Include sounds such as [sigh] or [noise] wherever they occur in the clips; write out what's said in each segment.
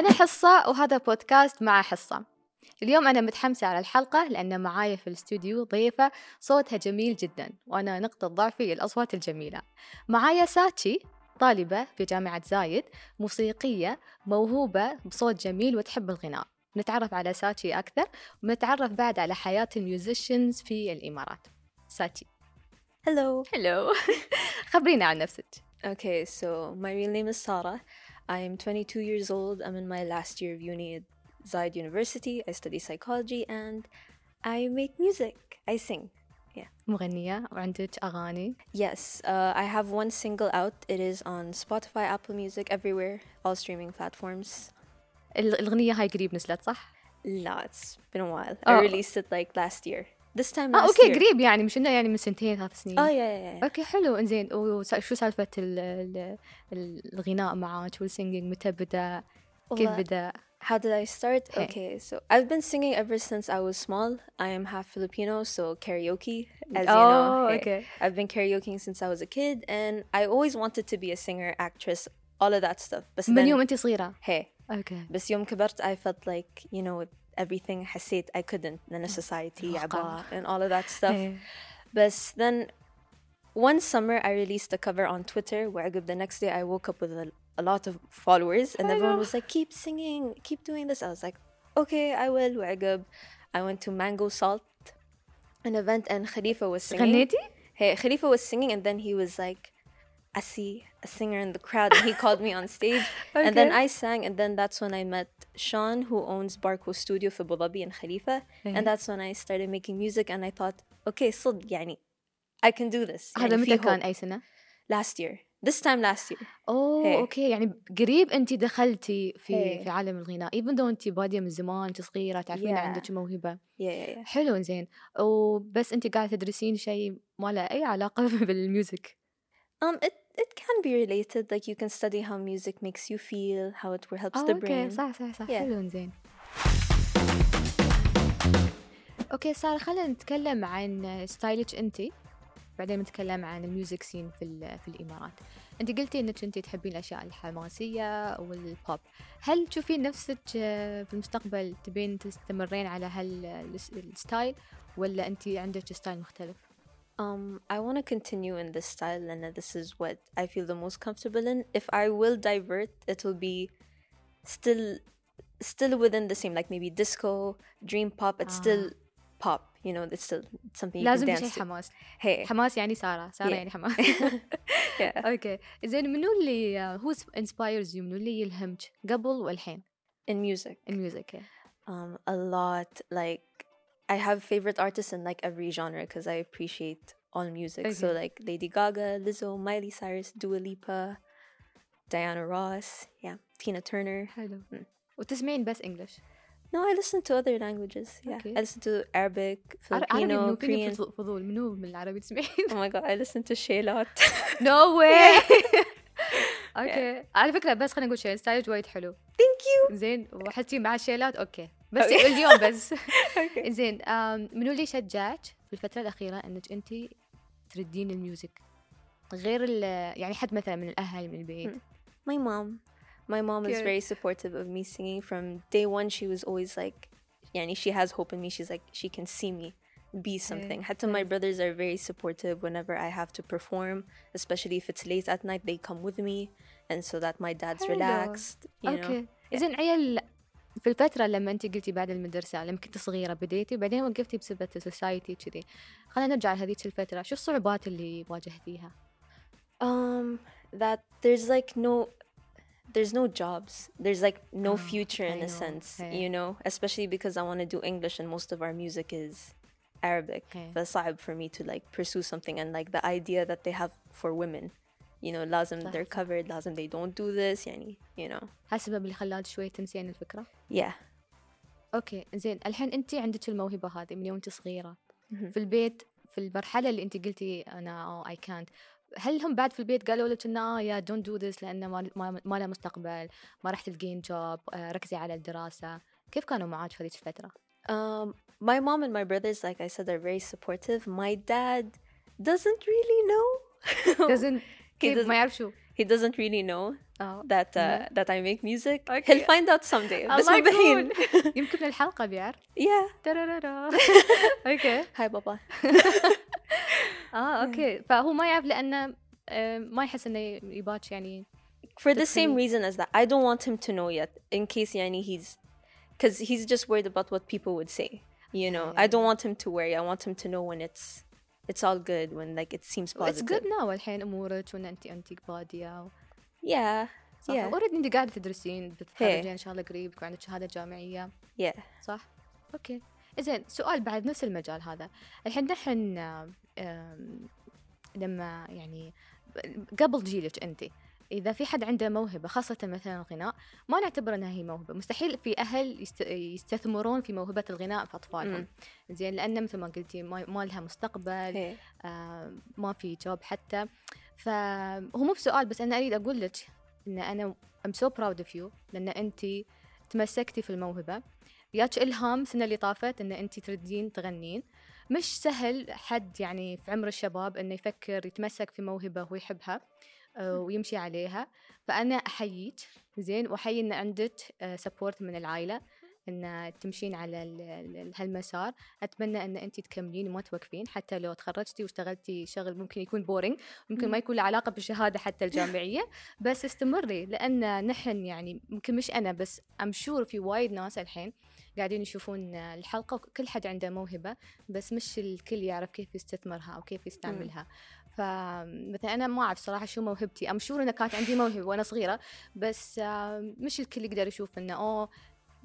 أنا حصة وهذا بودكاست مع حصة. اليوم أنا متحمسة على الحلقة لأن معايا في الاستوديو ضيفة صوتها جميل جدا وأنا نقطة ضعفي الأصوات الجميلة. معايا ساتشي طالبة في جامعة زايد موسيقية موهوبة بصوت جميل وتحب الغناء. نتعرف على ساتشي أكثر ونتعرف بعد على حياة الميوزيشنز في الإمارات. ساتشي. Hello. هلو [laughs] خبرينا عن نفسك. Okay, so my real name is Sarah. I am 22 years old. I'm in my last year of uni at Zayed University. I study psychology and I make music. I sing. مغنية وعندك أغاني Yes, uh, I have one single out. It is on Spotify, Apple Music, everywhere, all streaming platforms. ال- الأغنية هاي قريب نزلت صح؟ No, it's been a while. Oh. I released it like last year. This time اه last اوكي year. قريب يعني مش انه يعني من سنتين ثلاث سنين Oh yeah, yeah, yeah. اوكي حلو انزين وشو سالفة ال ال ال- الغناء معك والسينجينج متى بدا كيف Well, بدا How did I start? Hey. Okay, so I've been singing ever since I was small. I am half Filipino, so karaoke, as you know. oh hey, اوكي I've been karaokeing since I was a kid, and I always wanted to be a singer, actress, all of that stuff. But من then, يوم انت صغيرة hey, اوكي بس يوم كبرت, I felt like you know everything حسيت I couldn't لأن society الواقع. عبا and all of that stuff. إيه. But then one summer I released a cover on Twitter where the next day I woke up with a, a lot of followers and everyone was like, keep singing, keep doing this. I was like, okay, I will. وعقب I went to Mango Salt, an event, and Khalifa was singing. غنيتي؟ Hey, Khalifa was singing, and then he was like, I see a singer in the crowd, and he called me on stage. [laughs] And then Okay. I sang, and then that's when I met Sean, who owns Barco Studio for Abu Dhabi and Khalifa. And that's when I started making music, and I thought, okay, صدق يعني, I can do this. هذا يعني متى في كان. أي سنة؟ Last year. This time last year. أوه إيه. أوكي يعني قريب انت دخلتي في إيه. في عالم الغناء even though انت بادية من زمان انت صغيرة تعرفين Yeah. عندك موهبة Yeah, yeah, yeah. حلو انزين وبس انت قاعدة تدرسين شيء ما له أي علاقة [laughs] بالميوزك Um, it, it can be related. Like you can study how music makes you feel, how it helps the أوكي brain. صح صح صح Yeah. حلو زين أوكي سارة خلينا نتكلم عن ستايلك أنت بعدين نتكلم عن الميوزك سين في في الإمارات أنت قلتي إنك انت تحبين الأشياء الحماسية والبوب هل تشوفين نفسك في المستقبل تبين تستمرين على هالستايل ولا أنت عندك ستايل مختلف Um, I want to continue in this style, and this is what I feel the most comfortable in. If I will divert, it will be still, still within the same, like maybe disco, dream pop. It's still pop, you know. It's still something you لازم can في شيء dance to. حماس Hey, حماس يعني ساره ساره Yeah. يعني حماس yeah. [laughs] اوكي [laughs] زين منو اللي هو انسبايرز يو منو اللي يلهمك قبل والحين In music, الميوزك um, a lot. Like I have favorite artists in like every genre because I appreciate all music. So Okay. like Lady Gaga, Lizzo, Miley Cyrus, Dua Lipa, Diana Ross, yeah, Tina Turner. حلو مم. وتسمعين بس انجلش No, I listen to other languages. Yeah, Okay. I listen to Arabic, عربي Filipino, منو فيني Korean. فضول- فضول منو من العربي تسمعين Oh my god, I listen to Shay a lot. نو واي اوكي على فكره بس خلينا نقول شيء ستايلك وايد حلو Thank you. زين وحتى مع الشيلات اوكي بس Okay. اليوم بس Okay. زين منو اللي شجعك في الفترة الاخيره انك انت تردين الميوزك غير ال يعني حد مثلا من الاهل من البيت My mom. My mom is very supportive of me singing. From day one, she was always like, yani, she has hope in me. She's like, she can see me be something. Hatta my brothers are very supportive whenever I have to perform, especially if it's late at night, they come with me. And so that my dad's relaxed, you know. أوكي زين عيال في الفترة لما انت قلتي بعد المدرسة لما كنت صغيرة بديتي وبعدين وقفتي بسبب السوسايتي كذي خلينا نرجع لهذيك الفترة شو الصعوبات اللي واجهتيها؟ Um, that there's like no, there's no jobs. There's like no Oh, future in I a know. sense, Hey. you know. Especially because I want to do English, and most of our music is Arabic. Hey. فصعب for me to like pursue something, and like the idea that they have for women, you know, لازم صح، they're صح. covered, لازم they don't do this, يعني, you know. هل السبب اللي خلاك شوي تنسين الفكرة؟ Yeah. اوكي زين الحين انت عندك الموهبة هذه من يوم انت صغيرة مهم. في البيت في المرحلة اللي انت قلتي انا اي كانت هل هم بعد في البيت قالوا لك انه يا دونت دو ذس لانه ما ما, ما له مستقبل ما راح تلقين جوب ركزي على الدراسة كيف كانوا معاك في هذيك الفترة؟ Um, my mom and my brothers, like I said, are very supportive. My dad doesn't really know. doesn't كيف doesn't- ما يعرف شو he doesn't really know اه that uh, that I make music. Okay. He'll find out someday. بس الله مبين. يكون يمكن من الحلقة بيعرف [laughs] [laughs] yeah. ترارارا. اوكي Hi, Baba. اه اوكي فهو ما يعرف لانه آه، ما يحس انه يباتش يعني For the same Definitely. reason as that, I don't want him to know yet, in case yani he's, because he's just worried about what people would say. You know, I don't want him to worry. I want him to know when it's, it's all good when like it seems positive. جود ناو الحين أمورك وإن انت انت باديه Yeah. صح Yeah. اوريدي انت قاعدة تدرسين بتتخرجين. إن شاء الله قريب يكون عندك شهادة جامعية Yeah. صح أوكي زين سؤال بعد نفس المجال هذا الحين نحن لما يعني قبل جيلك انت إذا في حد عنده موهبة خاصة مثلا الغناء ما نعتبر إنها هي موهبة. مستحيل في يست- يستثمرون في موهبة الغناء في أطفالهم. زين لأن مثل ما قلتي ما ما لها مستقبل Hey. آه، ما في جوب حتى. فهو مو بسؤال بس أنا أريد أقول لك إن أنا I'm so proud of you لأن انت تمسكتي في الموهبة. ياك إلهام السنة اللي طافت إن انت تردين تغنين. مش سهل حد يعني في عمر الشباب إنه يفكر يتمسك في موهبة هو يحبها ويمشي عليها. فأنا أحييك زين وأحيي إن عندك سبورت من العائله إن تمشين على ال- ال- هالمسار. أتمنى إن انت تكملين وما توقفين حتى لو تخرجتي واشتغلتي شغل ممكن يكون بورينج ممكن ما يكون له علاقة بالشهادة حتى الجامعية بس استمري لأن نحن يعني ممكن مش أنا بس ام شور في وايد ناس الحين قاعدين يشوفون الحلقة وكل حد عنده موهبة بس مش الكل يعرف كيف يستثمرها أو كيف يستعملها. فمثلا أنا ما أعرف صراحة شو موهبتي. ام شور إنه كانت عندي موهبة وأنا صغيرة بس مش الكل يقدر يشوف إنه أوه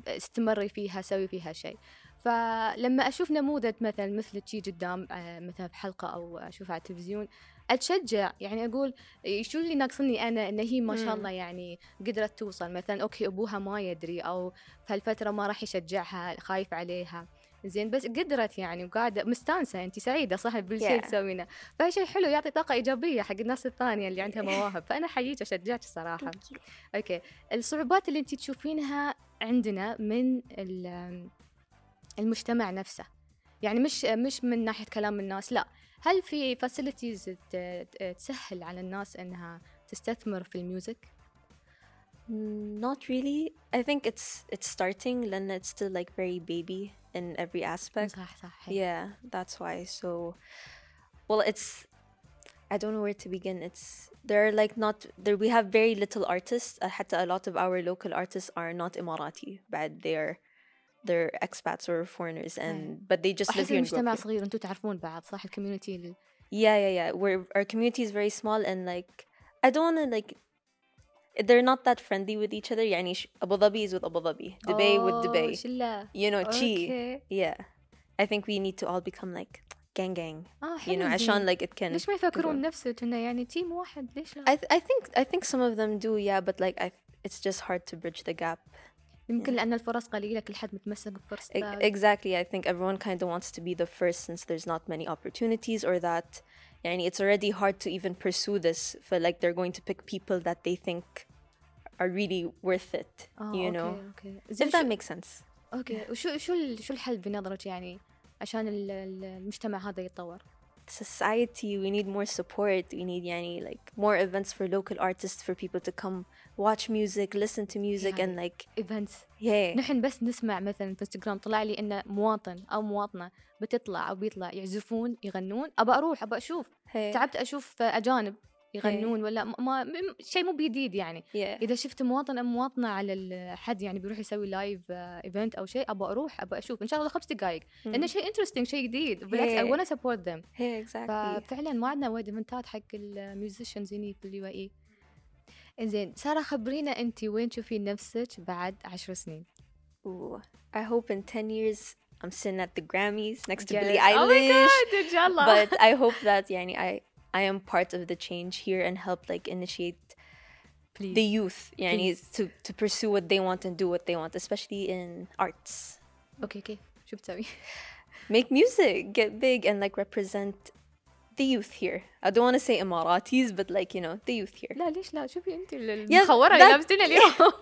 استمري فيها سوي فيها شيء. فلما أشوف نموذج مثلا مثل شي قدام آه، مثلا في حلقة أو أشوفها على التلفزيون أتشجع. يعني أقول شو اللي ناقصني أنا إن هي ما شاء. الله يعني قدرت توصل؟ مثلا أوكي أبوها ما يدري أو في هالفترة ما راح يشجعها خايف عليها. زين بس قدرت يعني وقاعدة مستانسة انت سعيدة صح؟ بالشيء Yeah. تسوينه. فشيء حلو يعطي طاقة إيجابية حق الناس الثانية اللي عندها مواهب. فأنا احييك واشجعك الصراحه. أوكي. الصعوبات اللي انت تشوفينها عندنا من ال- المجتمع نفسه. يعني مش مش من ناحية كلام الناس لا. هل في فاسيلتيز تسهل على الناس إنها تستثمر في الميوزك؟ Not really. I think it's it's starting لأن it's still like very baby in every aspect. صح صح Yeah, that's why. So, well, it's I don't know where to begin. It's there are like not there. We have very little artists. Uh, حتى a lot of our local artists are not Emirati, but they're they're expats or foreigners, and but they just live احس here in المجتمع Brooklyn. صغير انتم تعرفون بعض صح الكوميونتي ال- Yeah, yeah, yeah. We're our community is very small, and like I don't want to like. They're not that friendly with each other. يعني sh- Abu Dhabi is with Abu Dhabi, Dubai with أوه، Dubai. شلة You know, chi. اوكي Yeah, I think we need to all become like gang gang. اه You حلو know, زين. عشان like it can. ليش ما يفكرون نفسك انه يعني تيم واحد ليش لا I th- I think I think some of them do, yeah, but like I it's just hard to bridge the gap. يمكن لان الفرص قليله كل حد متمسك E- بفرصته exactly, I think everyone kind of wants to be the first since there's not many opportunities, or that, يعني it's already hard to even pursue this. For like they're going to pick people that they think are really worth it. آه، you اوكي know, اوكي if زين that شو- makes sense. اوكي وشو شو ال- شو الحل بنظرك يعني عشان ال- ال- المجتمع هذا يتطور Society, we need more support. We need يعني like more events for local artists for people to come watch music, listen to music, Yeah. and like ايفنتس yeah, نحن بس نسمع مثلا في انستغرام طلع لي انه مواطن او مواطنه بتطلع او بيطلع يعزفون يغنون ابى اروح ابى اشوف hey, تعبت اشوف اجانب يغنون ولا ما شيء مو بجديد يعني. Yeah. إذا شفت مواطن أو مواطنة على حد يعني بيروح يسوي لايف ايفنت أو شيء ابى أروح ابى أشوف. إن شاء الله خمس دقائق لأنه شيء انترستنج شيء جديد. بالعكس اي. وأنا سبورت ذم. ففعلا ما عندنا وايد ايفنتات حق الميوزيشنز هني في اليو اي زين سارة خبرينا أنت وين تشوفين نفسك بعد عشر سنين؟ Ooh, I hope in 10 years I'm sitting at the Grammys next to Get Billie it. Oh my Eilish. God, إن الله. But I [laughs] hope that يعني I I am part of the change here and help like initiate Please. the youth يعني Please. to to pursue what they want and do what they want especially in arts. اوكي كيف شو بتسوي؟ [laughs] Make music, get big and like represent the youth here. I don't want to say Emiratis but like you know the youth here. لا ليش لا شوفي انت Yeah, المخوره اللي that- لابستينها اليوم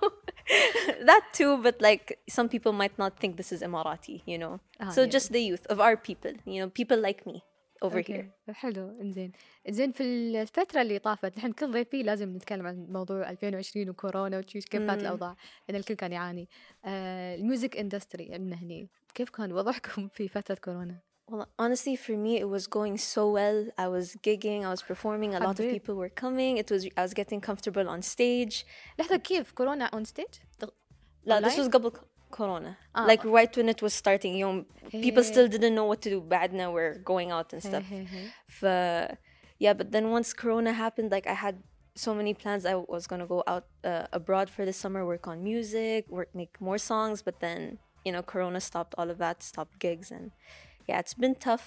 that too but like some people might not think this is Emirati, you know. Ah, so yeah. just the youth of our people, you know, people like me. over أوكي. here. حلو انزين زين في الفترة اللي طافت نحن كل ضيفي لازم نتكلم عن موضوع 2020 وكورونا وكيف كانت مم. الأوضاع لأن الكل كان يعاني آه الميوزك اندستري المهني كيف كان وضعكم في فترة كورونا؟ Well, honestly, for me, it was going so well. I was gigging, I was performing. A lot of حبيت. people were coming. It was I was getting comfortable on stage. لحظة كيف كورونا اون ستيج؟ لا, this Online? was قبل c- Corona. Ah. Like right when it was starting, you know, people Hey. still didn't know what to do. بعدنا were going out and stuff. ف yeah, but then once Corona happened, like I had so many plans. I was gonna go out uh, abroad for the summer, work on music, work make more songs. But then you know, Corona stopped all of that, stopped gigs, and yeah, it's been tough,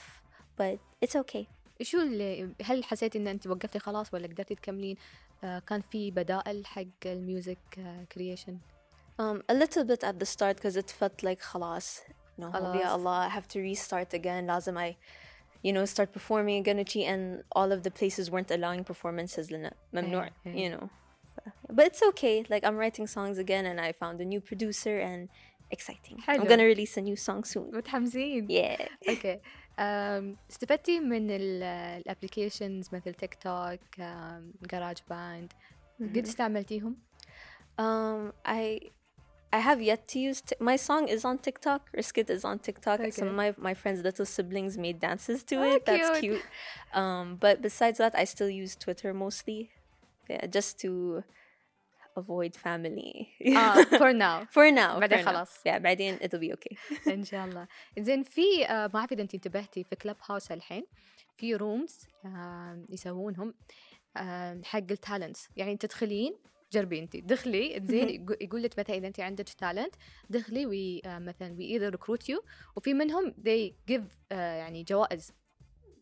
but it's okay. شو اللي هل حسيتي ان انت وقفتي خلاص ولا قدرتي تكملين؟ آه كان في بدائل حق الميوزك كرييشن؟ Um, a little bit at the start because it felt like خلاص. No, خلاص. yeah, Allah, I have to restart again. لازم I, you know, start performing again, and all of the places weren't allowing performances. لنا ممنوع, yeah. you know. But it's okay. Like I'm writing songs again, and I found a new producer, and exciting. حلو. I'm gonna release a new song soon. متحمسين Yeah. اوكي أم، استفدتي من الابلكيشنز مثل تيك توك جراج باند قد استعملتيهم؟ Um, I I have yet to use t- my song is on TikTok or skit is on TikTok. Some of Okay. my, my friends' little siblings made dances to Oh, it. That's cute. cute. Um, but besides that, I still use Twitter mostly, yeah, just to avoid family. اه فور [laughs] ناو For now. بعدين for now. خلاص. Yeah, بعدين it'll be okay. [laughs] ان شاء الله زين في آه، ما اعرف اذا انت انتبهتي في كلب هاوس الحين في رومز يسوونهم آه، حق التالنتس يعني تدخلين جربي انت دخلي زين يقو- يقول لك مثلا إذا انت عندك تالنت دخلي وي آه، مثلا وي ايذر ريكروت يو وفي منهم they give آه، يعني جوائز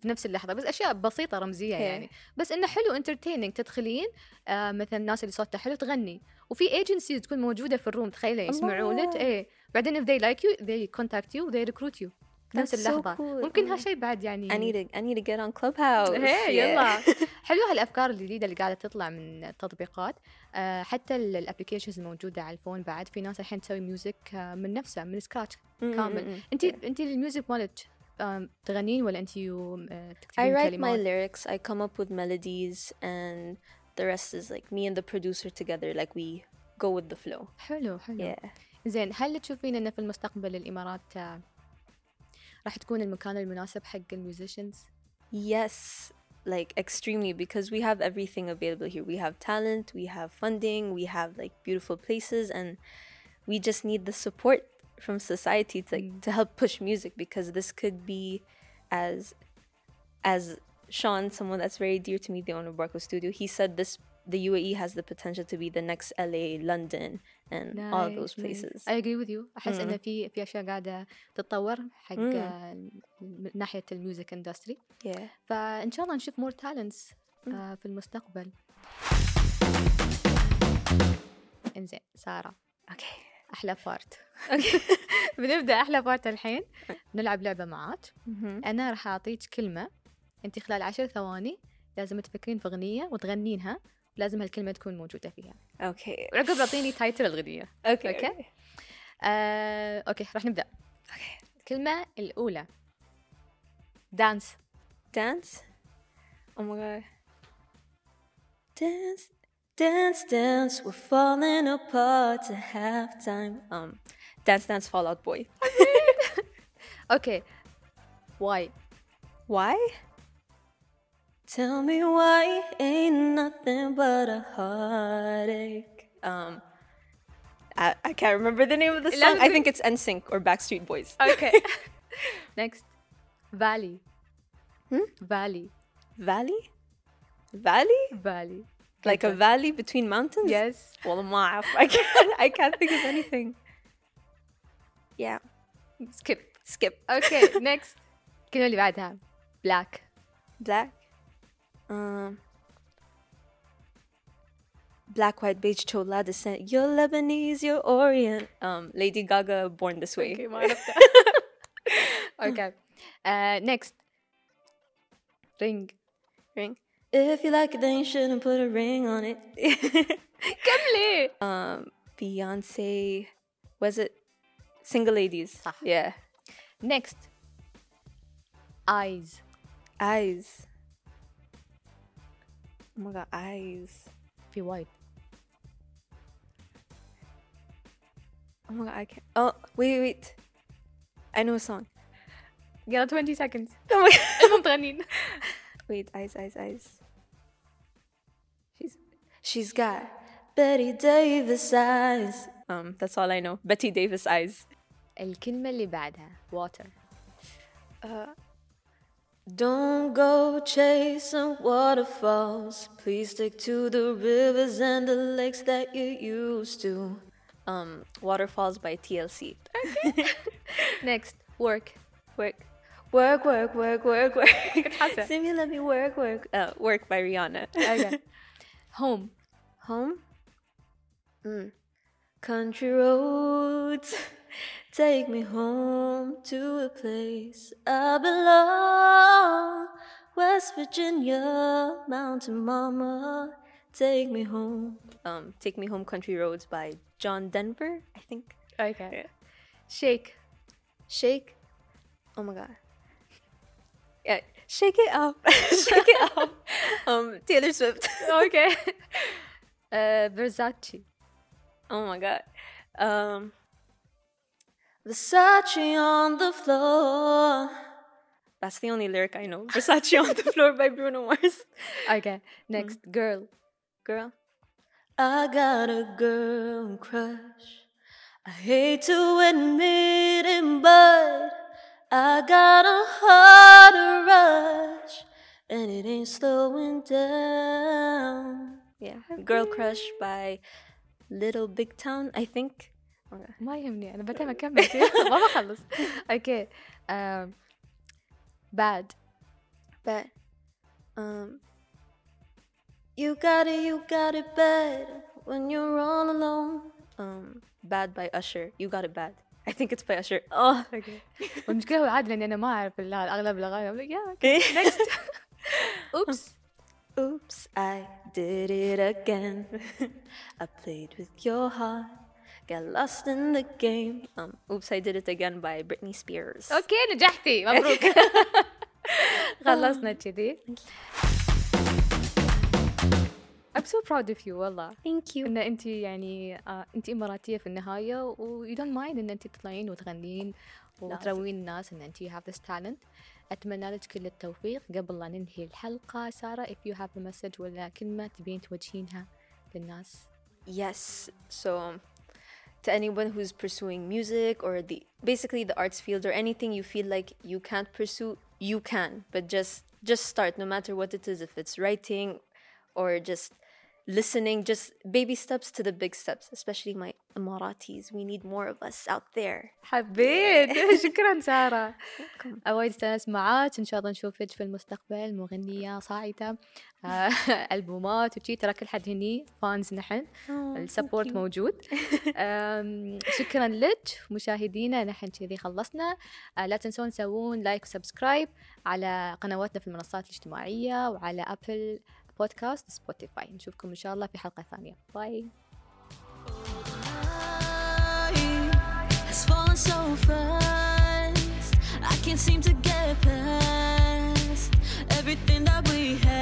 في نفس اللحظة بس أشياء بسيطة رمزية. يعني. بس إنه حلو انترتيننج تدخلين آه مثلا الناس اللي صوتها حلو تغني. وفي ايجنسيز تكون موجودة في الروم تخيلي يسمعون لك الله. إيه. بعدين if they like you they contact you they recruit you. في نفس That's so cool. ممكن Oh. هالشيء بعد يعني I need to I need to get on Clubhouse. [laughs] Yeah. يلا [laughs] حلوة هالأفكار الجديدة اللي قاعدة تطلع من التطبيقات آه حتى الابلكيشنز الموجودة على الفون بعد في ناس الحين تسوي ميوزك آه من نفسها من سكراتش كامل. انت. انت الميوزك مالك تغنين ولا انت آه، I تكتبين write my lyrics, I come up with melodies, and the rest is like me and the producer together. Like we go with the flow. حلو حلو Yeah. زين هل تشوفين إنه في المستقبل الإمارات راح تكون المكان المناسب حق الميوزيشنز Yes, like extremely because we have everything available here. We have talent, we have funding, we have like beautiful places, and we just need the support from society to to help push music because this could be as as Sean, someone that's very dear to me, the owner of Barco Studio, he said this the UAE has the potential to be the next LA, London, and nice, all those places. I agree with you. أحس mm. إنه في في أشياء قاعدة تتطور حق mm. ناحية الميوزك اندستري. Yeah. فإن شاء الله نشوف more talents mm. آه، في المستقبل. إنزين سارة. أوكي. Okay. أحلى بارت. أوكي. [laughs] بنبدأ أحلى بارت الحين. [laughs] نلعب لعبة معاك. Mm-hmm. أنا راح أعطيك كلمة أنت خلال عشر ثواني لازم تفكرين في أغنية وتغنينها لازم هالكلمة تكون موجودة فيها. أوكي. وعقب أعطيني تايتل الغدية أوكي أوكي؟ آه، أوكي راح نبدأ. أوكي. الكلمة الأولى. دانس دانس ام دانس دانس دانس وير فولين ابارت هاف تايم ام دانس دانس فول اوت بوي أوكي واي واي Tell me why ain't nothing but a heartache. Um, I, I can't remember the name of the song. I think it's NSYNC or Backstreet Boys. [laughs] اوكي [laughs] next فالي فالي Valley? Valley? فالي Like a valley between mountains? yes Well, ما [laughs] I can't. I can't think of anything. Yeah. skip Skip. اوكي next الكلمه اللي بعدها black Black. Um. Black, white, beige, chola descent. You're Lebanese, you're Orient. Um, Lady Gaga, born this way. اوكي ما عرفتها اوكي [laughs] [laughs] آه، next ring Ring. If you like it, then you shouldn't put a ring on it. [laughs] كملي um, Beyonce. Was it Single Ladies? صح. Yeah. next eyes Eyes. Oh my god, eyes. Be white. Oh my god, I can't. Oh, wait, wait. I know a song. يلا 20 seconds. [laughs] Oh my god. wait, eyes, eyes, eyes. She's she's got Bette Davis eyes. Um, that's all I know. Bette Davis eyes. الكلمة اللي بعدها water. Uh, don't go chasing waterfalls. Please stick to the rivers and the lakes that you used to. Um, Waterfalls by TLC. Okay. [laughs] Next, work, work, work, work, work, work, work. Simi, let me work, work. Uh, work by Rihanna. Okay. [laughs] Home, home. Mm. Country roads take me home to a place I belong. West Virginia, Mountain Mama, take me home. Um, Take Me Home Country Roads by John Denver, I think. okay shake Shake. Oh my god. Yeah, shake it up. [laughs] shake it up. [laughs] Um, Taylor Swift. okay [laughs] uh, Versace Oh my god. Um Versace on the floor. That's the only lyric I know. [laughs] Versace on the floor by Bruno Mars. okay next mm. girl Girl. I got a girl crush. I hate to admit it, but I got a heart rush. And it ain't slowing down. Yeah. Girl Crush by Little Big Town, I think. Okay. ما يهمني انا بعدين اكمل فيه [laughs] ما بخلص اوكي um, bad But um You got it, you got it bad when you're all alone. Um Bad by Usher. You got it bad. I think it's by Usher. Oh اوكي والمشكله هو عادي لاني انا ما اعرف ال- اغلب الاغاني I'm like, yeah okay [laughs] next oops Oops, I did it again. [laughs] I played with your heart. Got lost in the game. Um, Oops, I did it again by Britney Spears. اوكي نجحتي مبروك خلصنا كذي I'm so proud of you والله Thank you. ان انت يعني آه انت اماراتيه في النهايه و you don't mind ان انت تطلعين وتغنين وتروين الناس ان انت you have this talent اتمنى لك كل التوفيق قبل لا ننهي الحلقه ساره if you have a message ولا كلمه تبين توجهينها للناس Yes. So, to anyone who's pursuing music or the basically the arts field or anything you feel like you can't pursue, you can. But just just start, no matter what it is. If it's writing or just listening, just baby steps to the big steps. Especially my Emiratis, we need more of us out there. حبيت. [laughs] شكرا سارة. وايد استانست معاك إن شاء الله نشوفك في المستقبل مغنية صاعدة آه، [laughs] ألبومات وشي. ترى كل حد هني فانز نحن. السبورت موجود. [laughs] شكرا لك مشاهدينا. نحن كذي خلصنا. آه، لا تنسون تسوون لايك وسبسكرايب على قنواتنا في المنصات الاجتماعية وعلى ابل بودكاست سبوتيفاي. نشوفكم إن شاء الله في حلقة ثانية. باي. Everything that we have